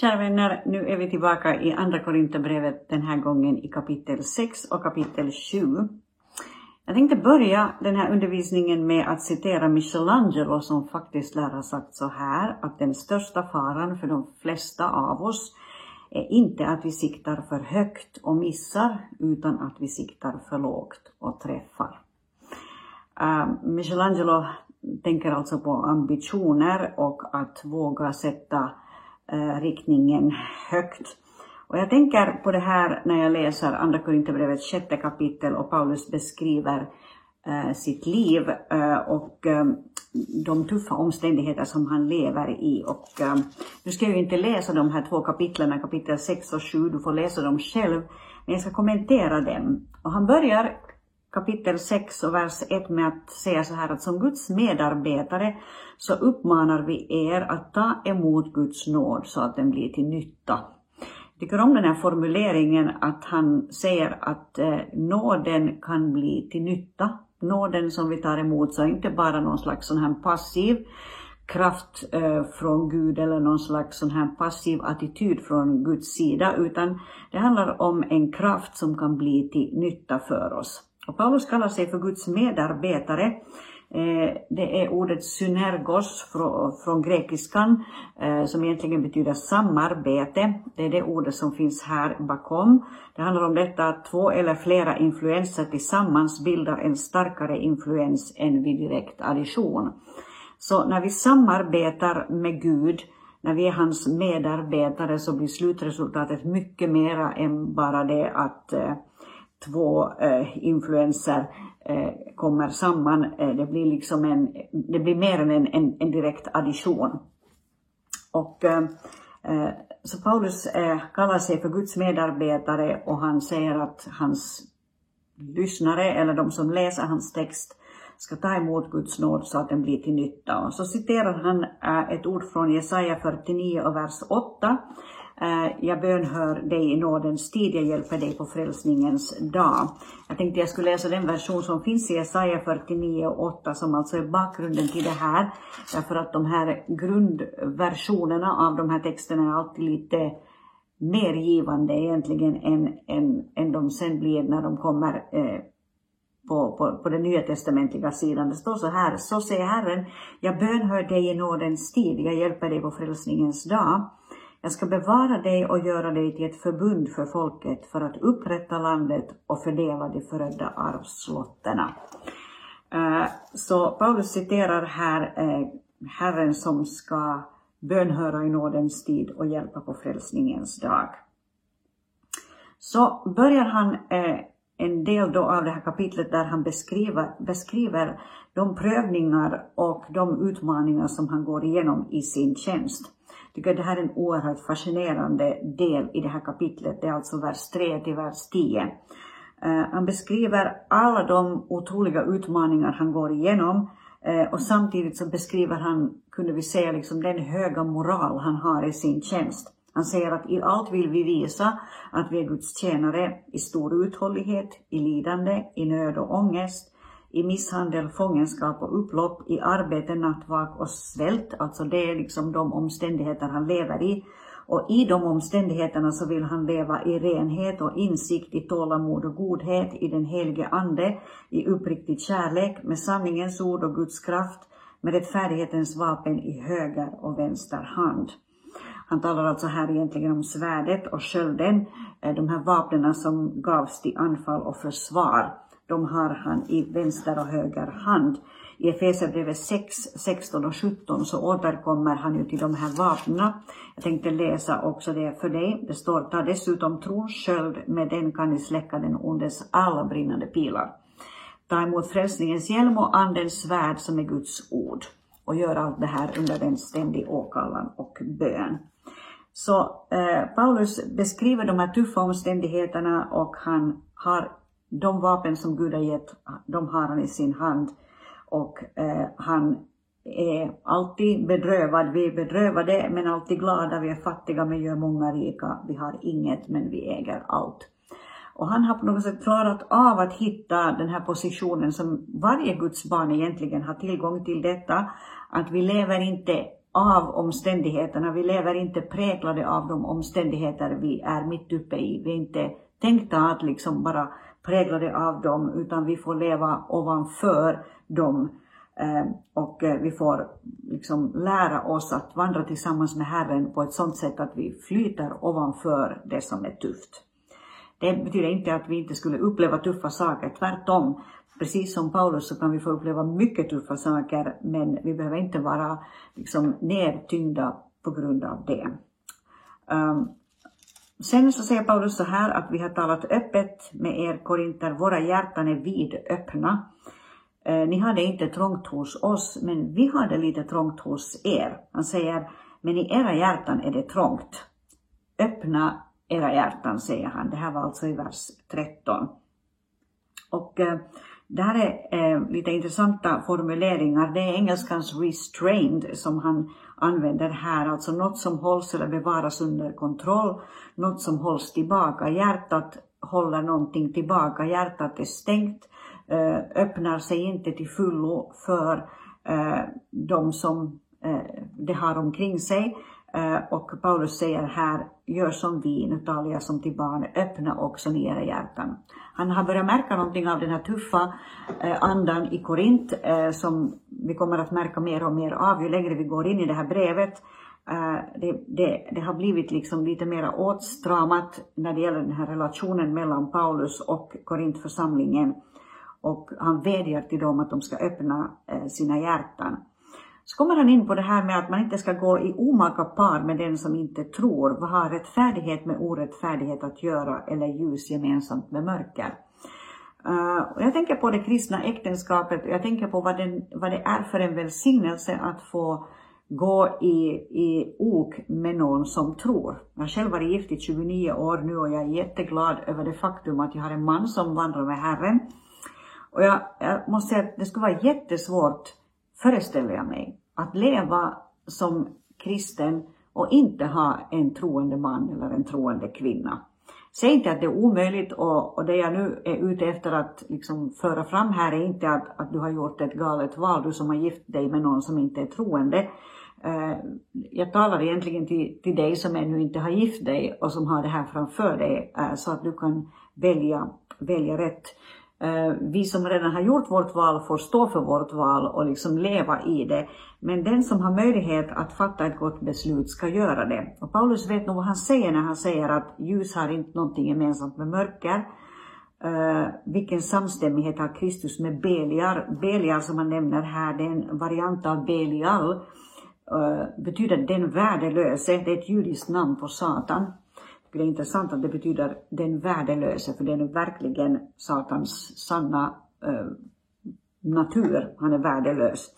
Kära vänner, nu är vi tillbaka i Andra Korinthierbrevet den här gången i kapitel 6 och kapitel 7. Jag tänkte börja den här undervisningen med att citera Michelangelo som faktiskt lär ha sagt så här att den största faran för de flesta av oss är inte att vi siktar för högt och missar utan att vi siktar för lågt och träffar. Uh, Michelangelo tänker alltså på ambitioner och att våga sätta eh, riktningen högt. Och jag tänker på det här när jag läser Andra Korinthierbrevets sjätte kapitel och Paulus beskriver eh, sitt liv eh, och eh, de tuffa omständigheter som han lever i. Och eh, nu ska jag ju inte läsa de här två kapitlen, kapitel 6 och 7, du får läsa dem själv, men jag ska kommentera dem. Och han börjar kapitel 6 och vers 1 med att säga så här att som Guds medarbetare så uppmanar vi er att ta emot Guds nåd så att den blir till nytta. Jag tycker om den här formuleringen att han säger att eh, nåden kan bli till nytta. Nåden som vi tar emot så är inte bara någon slags sån här passiv kraft eh, från Gud eller någon slags sån här passiv attityd från Guds sida utan det handlar om en kraft som kan bli till nytta för oss. Och Paulus kallar sig för Guds medarbetare. Eh, det är ordet synergos från grekiskan eh, som egentligen betyder samarbete. Det är det ordet som finns här bakom. Det handlar om detta att två eller flera influenser tillsammans bildar en starkare influens än vid direkt addition. Så när vi samarbetar med Gud, när vi är hans medarbetare så blir slutresultatet mycket mera än bara det att eh, två eh, influenser eh, kommer samman. Eh, det blir liksom en, det blir mer än en, en, en direkt addition. Och eh, eh, så Paulus eh, kallar sig för Guds medarbetare och han säger att hans lyssnare eller de som läser hans text ska ta emot Guds nåd så att den blir till nytta. Och så citerar han eh, ett ord från Jesaja 49 och vers 8 Eh, jag bönhör dig i nådens tid, jag hjälper dig på frälsningens dag. Jag tänkte jag skulle läsa den version som finns i Jesaja 49 och 8 som alltså är bakgrunden till det här. Därför att de här grundversionerna av de här texterna är alltid lite mer givande egentligen än, än, än de sen blir när de kommer eh, på, på, på den nya testamentliga sidan. Det står så här, så säger Herren, jag bönhör dig i nådens tid, jag hjälper dig på frälsningens dag. Jag ska bevara dig och göra dig till ett förbund för folket för att upprätta landet och fördela de förödda arvslotterna. Eh, så Paulus citerar här eh, Herren som ska bönhöra i nådens tid och hjälpa på frälsningens dag. Så börjar han eh, en del då av det här kapitlet där han beskriver, beskriver de prövningar och de utmaningar som han går igenom i sin tjänst tycker det här är en oerhört fascinerande del i det här kapitlet. Det är alltså vers 3 till vers 10. Eh, han beskriver alla de otroliga utmaningar han går igenom eh, och samtidigt så beskriver han, kunde vi säga, liksom den höga moral han har i sin tjänst. Han säger att i allt vill vi visa att vi är Guds tjänare i stor uthållighet, i lidande, i nöd och ångest, i misshandel, fångenskap och upplopp, i arbete, nattvak och svält. Alltså det är liksom de omständigheter han lever i. Och i de omständigheterna så vill han leva i renhet och insikt, i tålamod och godhet, i den helige Ande, i uppriktig kärlek, med sanningens ord och Guds kraft, med rättfärdighetens vapen i höger och vänster hand. Han talar alltså här egentligen om svärdet och skölden, eh, de här vapnen som gavs till anfall och försvar de har han i vänster och höger hand. I Efesierbrevet 6, 16 och 17 så återkommer han ju till de här vapnen. Jag tänkte läsa också det för dig. Det står, ta dessutom trons sköld, med den kan ni släcka den ondes alla brinnande pilar. Ta emot frälsningens hjälm och andens svärd som är Guds ord. Och gör allt det här under en ständig åkallan och bön. Så eh, Paulus beskriver de här tuffa omständigheterna och han har de vapen som Gud har gett, ah, de har han i sin hand. Och eh, han är alltid bedrövad. Vi är bedrövade men alltid glada. Vi är fattiga men gör många rika. Vi har inget men vi äger allt. Och han har på något sätt klarat av att hitta den här positionen som varje Guds barn egentligen har tillgång till detta. Att vi lever inte av omständigheterna. Vi lever inte präglade av de omständigheter vi är mitt uppe i. Vi är inte tänkta att liksom bara präglade av dem utan vi får leva ovanför dem eh, och eh, vi får liksom lära oss att vandra tillsammans med Herren på ett sådant sätt att vi flyter ovanför det som är tufft. Det betyder inte att vi inte skulle uppleva tuffa saker, tvärtom. Precis som Paulus så kan vi få uppleva mycket tuffa saker men vi behöver inte vara liksom nedtyngda på grund av det. Ehm, Sen så säger Paulus så här att vi har talat öppet med er korinter, våra hjärtan är vidöppna. Uh, ni hade inte trångt hos oss men vi hade lite trångt hos er. Han säger, men i era hjärtan är det trångt. Öppna era hjärtan, säger han. Det här var alltså i vers 13. Och eh, det här är eh, lite intressanta formuleringar. Det är engelskans restrained som han använder här, alltså något som hålls eller bevaras under kontroll, något som hålls tillbaka. Hjärtat håller någonting tillbaka, hjärtat är stängt, eh, öppnar sig inte till fullo för eh, de som eh, det har omkring sig. Eh, och Paulus säger här, gör som vi, nu talar jag som till barn, öppna också ni era hjärtan. Han har börjat märka någonting av den här tuffa eh, andan i Korint eh, som vi kommer att märka mer och mer av ju längre vi går in i det här brevet. Det, det, det, har blivit liksom lite mer åtstramat när det gäller den här relationen mellan Paulus och Korintförsamlingen. Och han vädjar till dem att de ska öppna sina hjärtan. Så kommer han in på det här med att man inte ska gå i omaka par med den som inte tror. Vad har rättfärdighet med orättfärdighet att göra eller ljus gemensamt med mörker? Uh, och jag tänker på det kristna äktenskapet och jag tänker på vad, den, vad det är för en välsignelse att få gå i, i ok med någon som tror. Jag har själv varit gift i 29 år nu och jag är jätteglad över det faktum att jag har en man som vandrar med Herren. Och jag, jag måste säga att det skulle vara jättesvårt, föreställer jag mig, att leva som kristen och inte ha en troende man eller en troende kvinna. Säg inte att det är omöjligt och, och det jag nu är ute efter att liksom föra fram här är inte att, att du har gjort ett galet val, du som har gift dig med någon som inte är troende. Eh, jag talar egentligen till, till dig som ännu inte har gift dig och som har det här framför dig eh, så att du kan välja, välja rätt. Eh, vi som redan har gjort vårt val får stå för vårt val och liksom leva i det. Men den som har möjlighet att fatta ett gott beslut ska göra det. Och Paulus vet nog vad han säger när han säger att ljus har inte någonting gemensamt med mörker. Uh, vilken samstämmighet har Kristus med Beliar? Beliar som han nämner här, det är en variant av Belial. Uh, betyder den värdelöse, det är ett judiskt namn på Satan. Det är intressant att det betyder den värdelöse, för det är verkligen Satans sanna eh, natur, han är värdelös.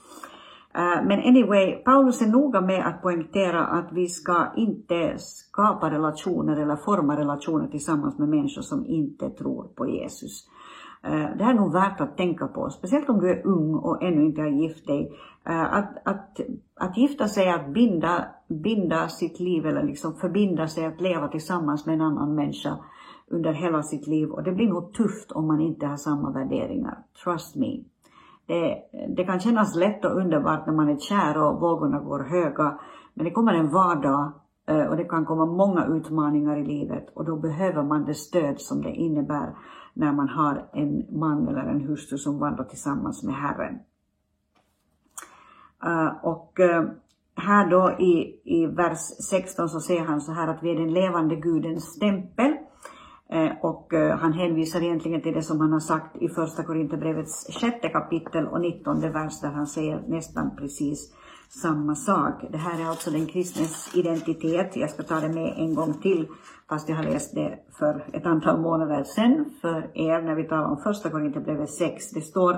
Eh, men anyway, Paulus är noga med att poängtera att vi ska inte skapa relationer eller forma relationer tillsammans med människor som inte tror på Jesus. Eh, det här är nog värt att tänka på, speciellt om du är ung och ännu inte har gift dig. Eh, att, att, att gifta sig är att binda, binda sitt liv eller liksom förbinda sig att leva tillsammans med en annan människa under hela sitt liv och det blir nog tufft om man inte har samma värderingar. Trust me. Det, det kan kännas lätt och underbart när man är kär och vågorna går höga. Men det kommer en vardag eh, och det kan komma många utmaningar i livet och då behöver man det stöd som det innebär när man har en man eller en hustru som vandrar tillsammans med Herren. Eh, och eh, här då i, i vers 16 så säger han så här att vi är den levande Gudens tempel Eh, och eh, han hänvisar egentligen till det som han har sagt i första Korinthierbrevets sjätte kapitel och nittonde vers där han säger nästan precis samma sak. Det här är alltså den kristnes identitet. Jag ska ta det med en gång till fast jag har läst det för ett antal månader sedan för er när vi talar om första Korinthierbrevet 6. Det står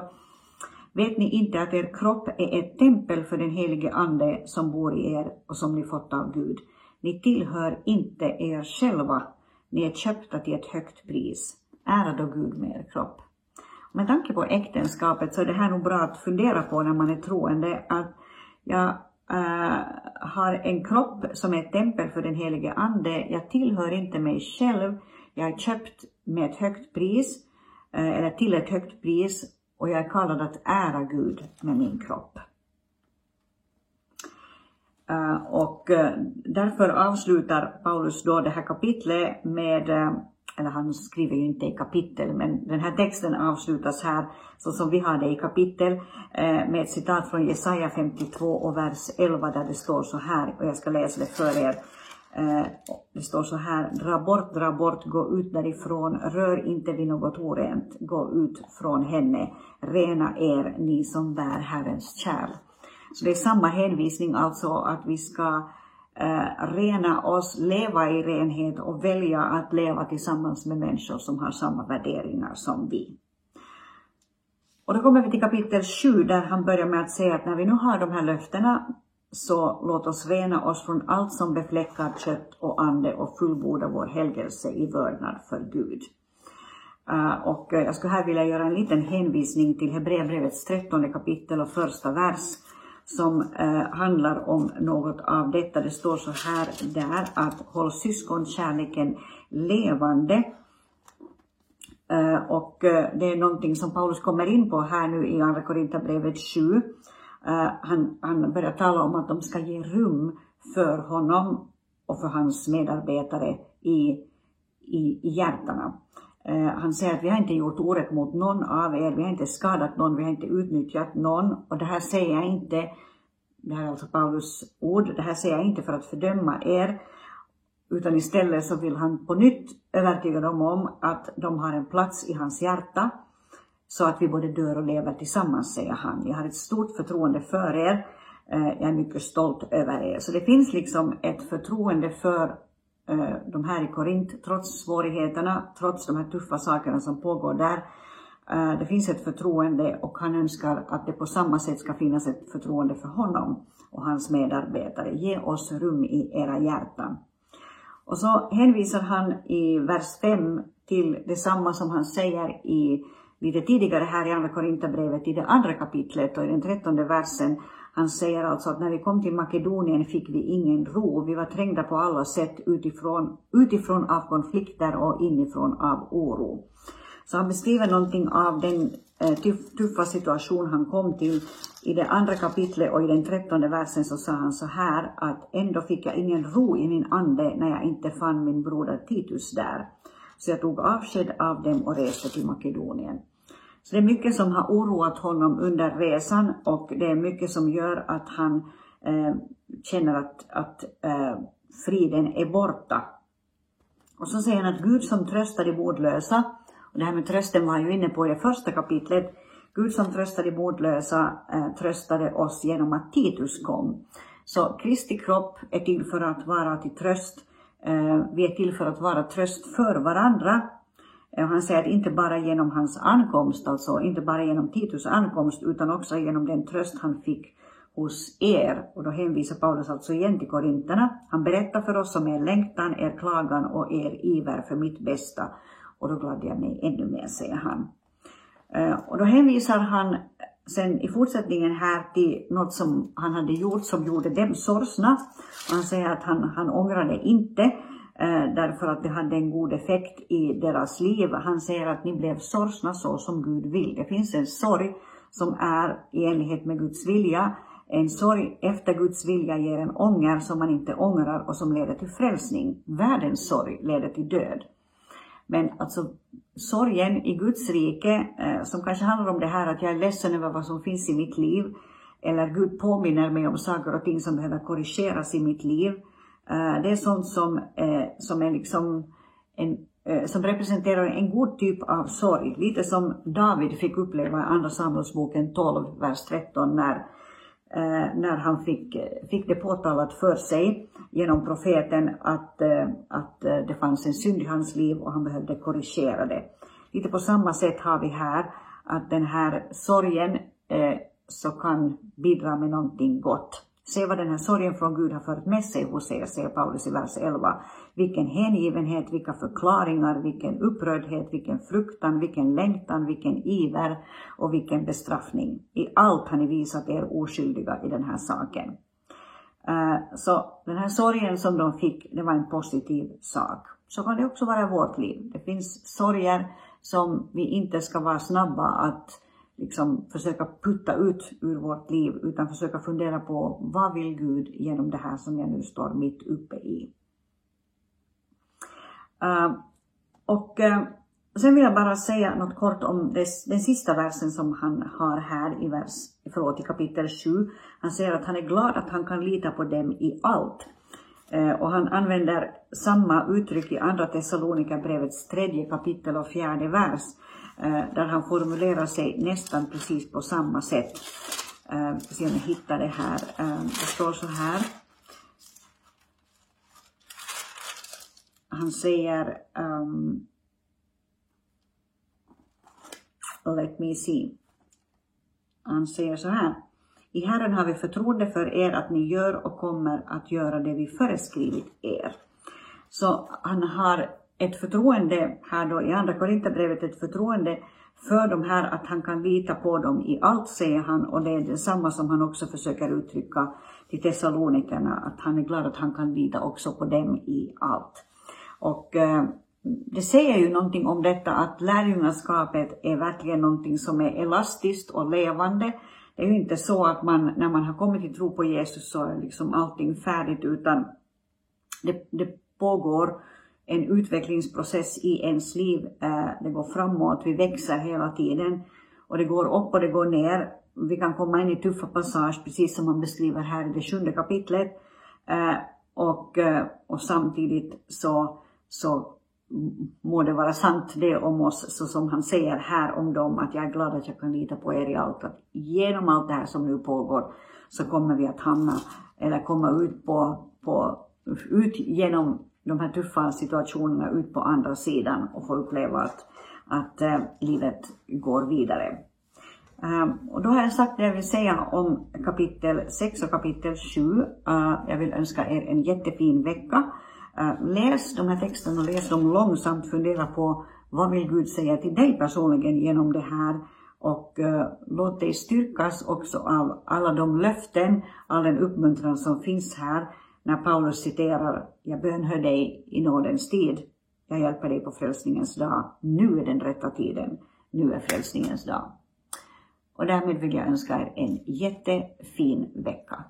Vet ni inte att er kropp är ett tempel för den helige Ande som bor i er och som ni fått av Gud? Ni tillhör inte er själva ni är köpta till ett högt pris. Ära då Gud med er kropp. Med tanke på äktenskapet så är det här nog bra att fundera på när man är troende att jag äh, har en kropp som är ett tempel för den helige Ande. Jag tillhör inte mig själv. Jag är köpt med ett högt pris, äh, eller till ett högt pris och jag är kallad att ära Gud med min kropp. Eh, och eh, därför avslutar Paulus då det här kapitlet med eh, eller han skriver ju inte i kapitel, men den här texten avslutas här så som vi har det i kapitel med ett citat från Jesaja 52 och vers 11 där det står så här, och jag ska läsa det för er. Eh, det står så här, dra bort, dra bort, gå ut därifrån, rör inte vid något orent, gå ut från henne, rena er, ni som bär Herrens kärl. Så det är samma hänvisning alltså att vi ska eh, rena oss, leva i renhet och välja att leva tillsammans med människor som har samma värderingar som vi. Och då kommer vi till kapitel 7 där han börjar med att säga att när vi nu har de här löftena så låt oss rena oss från allt som befläckar kött och ande och fullborda vår helgelse i vördnad för Gud. Uh, och jag skulle här vilja göra en liten hänvisning till Hebreerbrevets trettonde kapitel och första vers som uh, handlar om något av detta. Det står så här där att håll syskonkärleken levande. Uh, och det är någonting som Paulus kommer in på här nu i Andra Korinthierbrevet 7. Eh, han, han börjar tala om att de ska ge rum för honom och för hans medarbetare i, i, i hjärtana. Eh, han säger att vi har inte gjort orätt mot någon av er, vi har inte skadat någon, vi har inte utnyttjat någon. Och det här säger jag inte, det här är alltså Paulus ord, det här säger jag inte för att fördöma er, utan istället så vill han på nytt övertyga dem om att de har en plats i hans hjärta, så att vi både dör och lever tillsammans, säger han. Jag har ett stort förtroende för er, eh, jag är mycket stolt över er. Så det finns liksom ett förtroende för eh, de här i Korint, trots svårigheterna, trots de här tuffa sakerna som pågår där. Eh, det finns ett förtroende och han önskar att det på samma sätt ska finnas ett förtroende för honom och hans medarbetare. Ge oss rum i era hjärtan. Och så hänvisar han i vers 5 till detsamma som han säger i lite tidigare här i Andra Korinthierbrevet i det andra kapitlet och i den trettonde versen han säger alltså att när vi kom till Makedonien fick vi ingen ro. Vi var trängda på alla sätt utifrån, utifrån av konflikter och inifrån av oro. Så han beskriver någonting av den eh, tuffa situation han kom till. I det andra kapitlet och i den trettonde versen så sa han så här att ändå fick jag ingen ro i min ande när jag inte fann min broder Titus där. Så jag tog avsked av dem och reste till Makedonien. Så det är mycket som har oroat honom under resan och det är mycket som gör att han eh, känner att, att eh, friden är borta. Och så säger han att Gud som tröstar de modlösa, och det här med trösten var han ju inne på i det första kapitlet, Gud som tröstade de modlösa eh, tröstade oss genom att Titus kom. Så Kristi kropp är till för att vara till tröst. Eh, vi är till för att vara tröst för varandra eh, han säger att inte bara genom hans ankomst, alltså inte bara genom Titus ankomst, utan också genom den tröst han fick hos er. Och då hänvisar Paulus alltså igen till Korinterna. Han berättar för oss om er längtan, er klagan och er iver för mitt bästa. Och då gladde jag mig ännu mer, säger han. Eh, och då hänvisar han sen i fortsättningen här till något som han hade gjort som gjorde dem sorgsna. Han säger att han, han ångrade inte Eh, därför att det hade en god effekt i deras liv. Han säger att ni blev sorgsna så som Gud vill. Det finns en sorg som är i enlighet med Guds vilja. En sorg efter Guds vilja ger en ånger som man inte ångrar och som leder till frälsning. Världens sorg leder till död. Men alltså sorgen i Guds rike, eh, som kanske handlar om det här att jag är ledsen över vad som finns i mitt liv, eller Gud påminner mig om saker och ting som behöver korrigeras i mitt liv, eh, det är sånt som, eh, som är liksom en, som representerar en god typ av sorg. Lite som David fick uppleva i Andra Samuelsboken 12, vers 13, när, när han fick, fick det påtalat för sig genom profeten att, eh, att eh, det fanns en synd i hans liv och han behövde korrigera det. Lite på samma sätt har vi här att den här sorgen eh, så kan bidra med någonting gott. Se vad den här sorgen från Gud har fört med sig hos er, säger Paulus i vers 11. Vilken hängivenhet, vilka förklaringar, vilken upprördhet, vilken fruktan, vilken längtan, vilken iver och vilken bestraffning. I allt har ni visat er oskyldiga i den här saken. Eh, så den här sorgen som de fick, det var en positiv sak. Så kan det också vara i vårt liv. Det finns sorger som vi inte ska vara snabba att liksom försöka putta ut ur vårt liv utan försöka fundera på vad vill Gud genom det här som jag nu står mitt uppe i. Eh, och eh, sen vill jag bara säga något kort om des, den sista versen som han har här i, vers, förlåt, i kapitel 7. Han säger att han är glad att han kan lita på dem i allt. Eh, och han använder samma uttryck i Andra Thessalonikerbrevets tredje kapitel och fjärde vers. Eh, där han formulerar sig nästan precis på samma sätt. Eh, vi ska se om jag hittar det här. Eh, det står så här. han säger um, Let me see. Han säger så här. I Herren har vi förtroende för er att ni gör och kommer att göra det vi föreskrivit er. Så han har ett förtroende här då i Andra Korinthierbrevet, ett förtroende för de här att han kan lita på dem i allt, säger han, och det är detsamma som han också försöker uttrycka till Thessalonikerna, att han är glad att han kan lita också på dem i allt. Och eh, det säger ju någonting om detta att lärjungaskapet är verkligen någonting som är elastiskt och levande. Det är ju inte så att man, när man har kommit till tro på Jesus så är liksom allting färdigt utan det, det pågår en utvecklingsprocess i ens liv. Eh, det går framåt, vi växer hela tiden och det går upp och det går ner. Vi kan komma in i tuffa passager precis som man beskriver här i det sjunde kapitlet. Eh, och, eh, och samtidigt så så må det vara sant det om oss, så som han säger här om dem, att jag är glad att jag kan lita på er i allt. Att genom allt det här som nu pågår så kommer vi att hamna, eller komma ut på, på ut genom de här tuffa situationerna ut på andra sidan och få uppleva att, att äh, livet går vidare. Um, och då har jag sagt det jag vill säga om kapitel 6 och kapitel 7. Uh, eh, jag vill önska er en jättefin vecka. Eh, läs de här texterna och läs dem långsamt, fundera på vad vill Gud säga till dig personligen genom det här och uh, låt dig styrkas också av alla de löften, all den uppmuntran som finns här när Paulus citerar Jag bönhör dig i nådens tid. Jag hjälper dig på frälsningens dag. Nu är den rätta tiden. Nu är frälsningens dag. Och därmed vill jag önska er en jättefin vecka.